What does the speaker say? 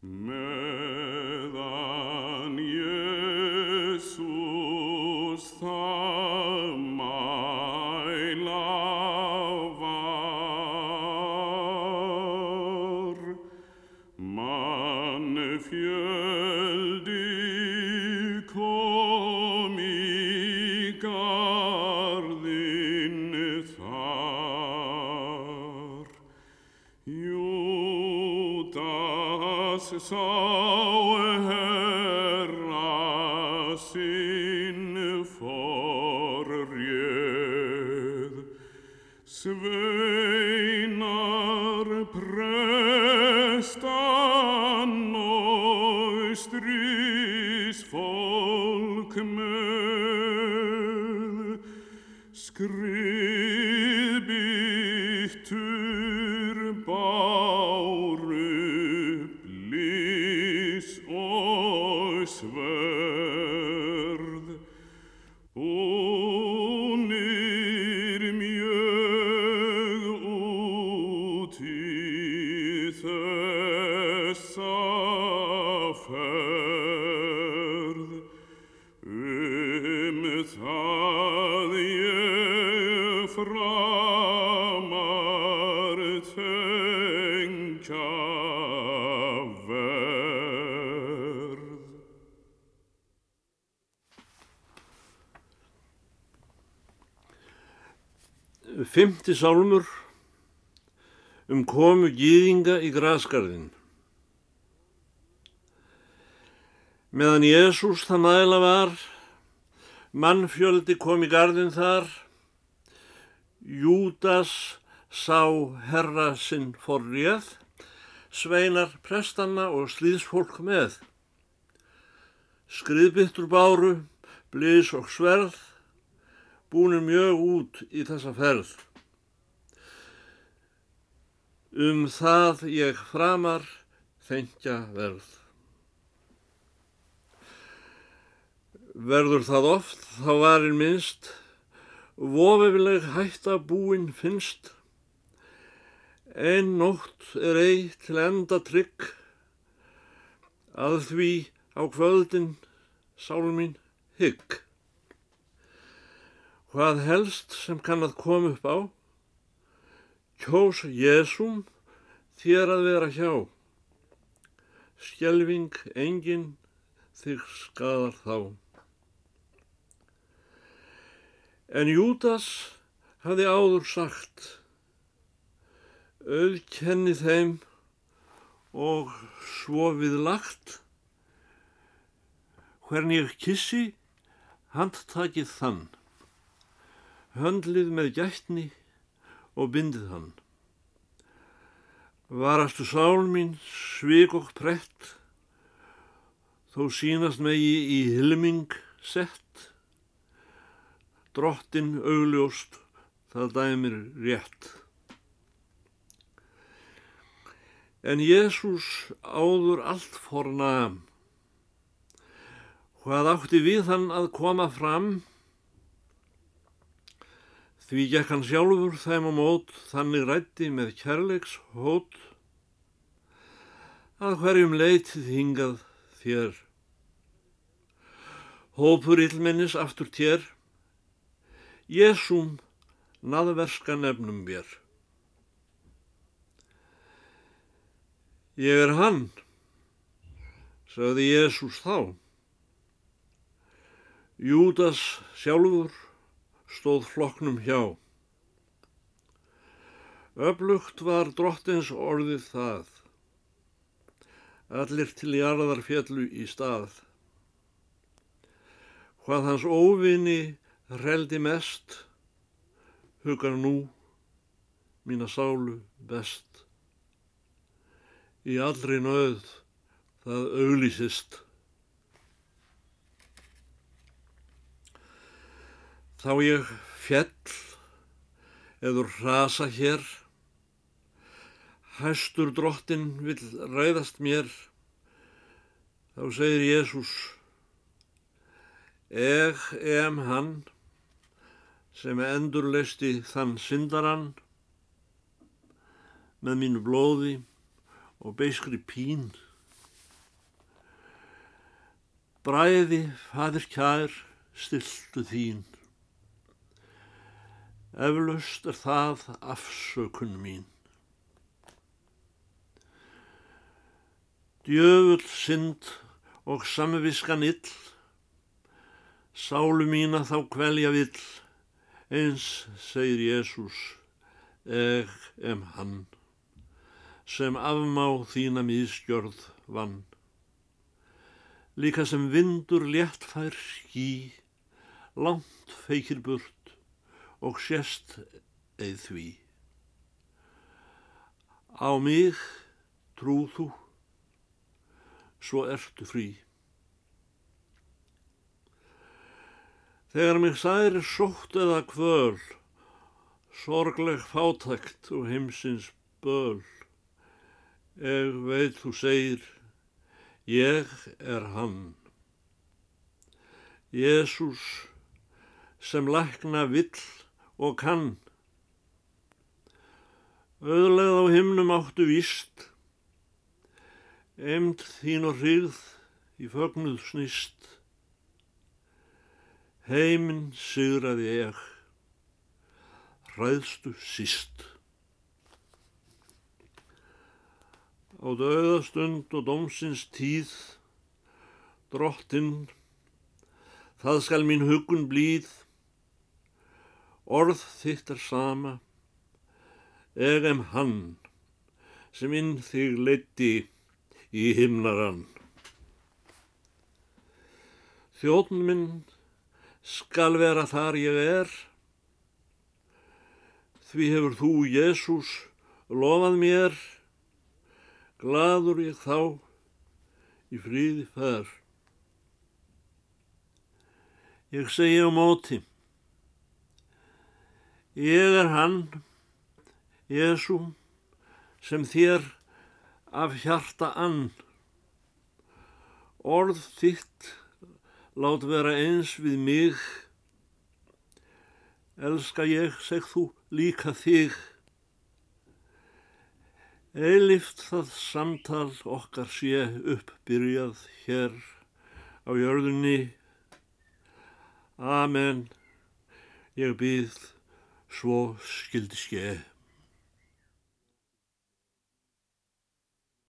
Meðan Jésús það mæla var, mann fjöldi Júdas sá herra sinn forréð, sveinar prestan og strísfólk með, skriðbyttur báru þessa ferð. Um það ég framar tengja verð. Fymti sálmur um komu gýðinga í grasgarðin. Meðan Jésús það mæla var, mannfjöldi kom í garðin þar, Júdas sá herra sinn forréð, sveinar prestanna og slíðsfólk með. Skriðbyttur báru, blís og sverð, búnir mjög út í þessa ferð. Um það ég framar þengja verð. Verður það oft þá varin minnst, vofileg hætta búin finnst. Ein nótt er ei til enda trygg, að því á kvöldin sál mín hygg. Hvað helst sem kann að koma upp á, kjós Jésum þér að vera hjá. Skelving engin þig skadar þá. En Júdas hafði áður sagt, auðkenni þeim og svo við lagt, hvern ég kissi, handtakið þann höndlið með gætni og bindið hann. Varastu sál mín svik og prett, þó sínast megi í hilming sett, drottin augljóst það dæmir rétt. En Jésús áður allt fornam, hvað átti við hann að koma fram, Því gekk hann sjálfur þeim á mót, þannig rætti með kærleiks hót, að hverjum leitið hingað þér. Hópur illmennis aftur tér, Jésúm naðverska nefnum mér. Ég er hann, sagði Jésús þá. Júdas sjálfur stóð flokknum hjá. Öflugt var drottins orðið það, allir til jarðar fjallu í stað. Hvað hans óvinni reldi mest, hugar nú mína sálu best. Í allri nöð það auglýsist. Þá ég fjell eður rasa hér, hæstur drottin vill ræðast mér, þá segir Jésús, eg em hann sem endurleisti þann syndarann með mínu blóði og beiskri pín. Bræði, fadir kær, stiltu þín. Eflaust er það afsökun mín. Djöfull synd og samviskan ill, sálu mína þá kvelja vill, eins segir Jésús, eg em hann, sem afmá þína míðskjörð vann. Líka sem vindur léttfær ský, langt feikir burt og sérst eið því. Á mig trúð þú, svo ertu frí. Þegar mig særi sótt eða kvöl, sorgleg fátækt og heimsins böl, eg veit þú segir, ég er hann. Jésús sem lækna vill og kann. Öðlegð á himnum áttu víst, Emd þín og hrigð í fögnuð snýst. Heiminn sigraði ég, hræðstu síst. Á döðastund og dómsins tíð, drottinn, það skal mín hugun blíð, orð þitt er sama, egem hann, sem inn þig leiti í himnarann. Þjóðn minn skal vera þar ég er, því hefur þú, Jésús, lofað mér, gladur ég þá í fríði fær. Ég segi á móti, ég er hann, Jésú, sem þér af hjarta ann. Orð þitt lát vera eins við mig. Elska ég, seg þú, líka þig. Eilift það samtal okkar sé uppbyrjað hér á jörðunni. Amen, ég býð svo skildi skeið.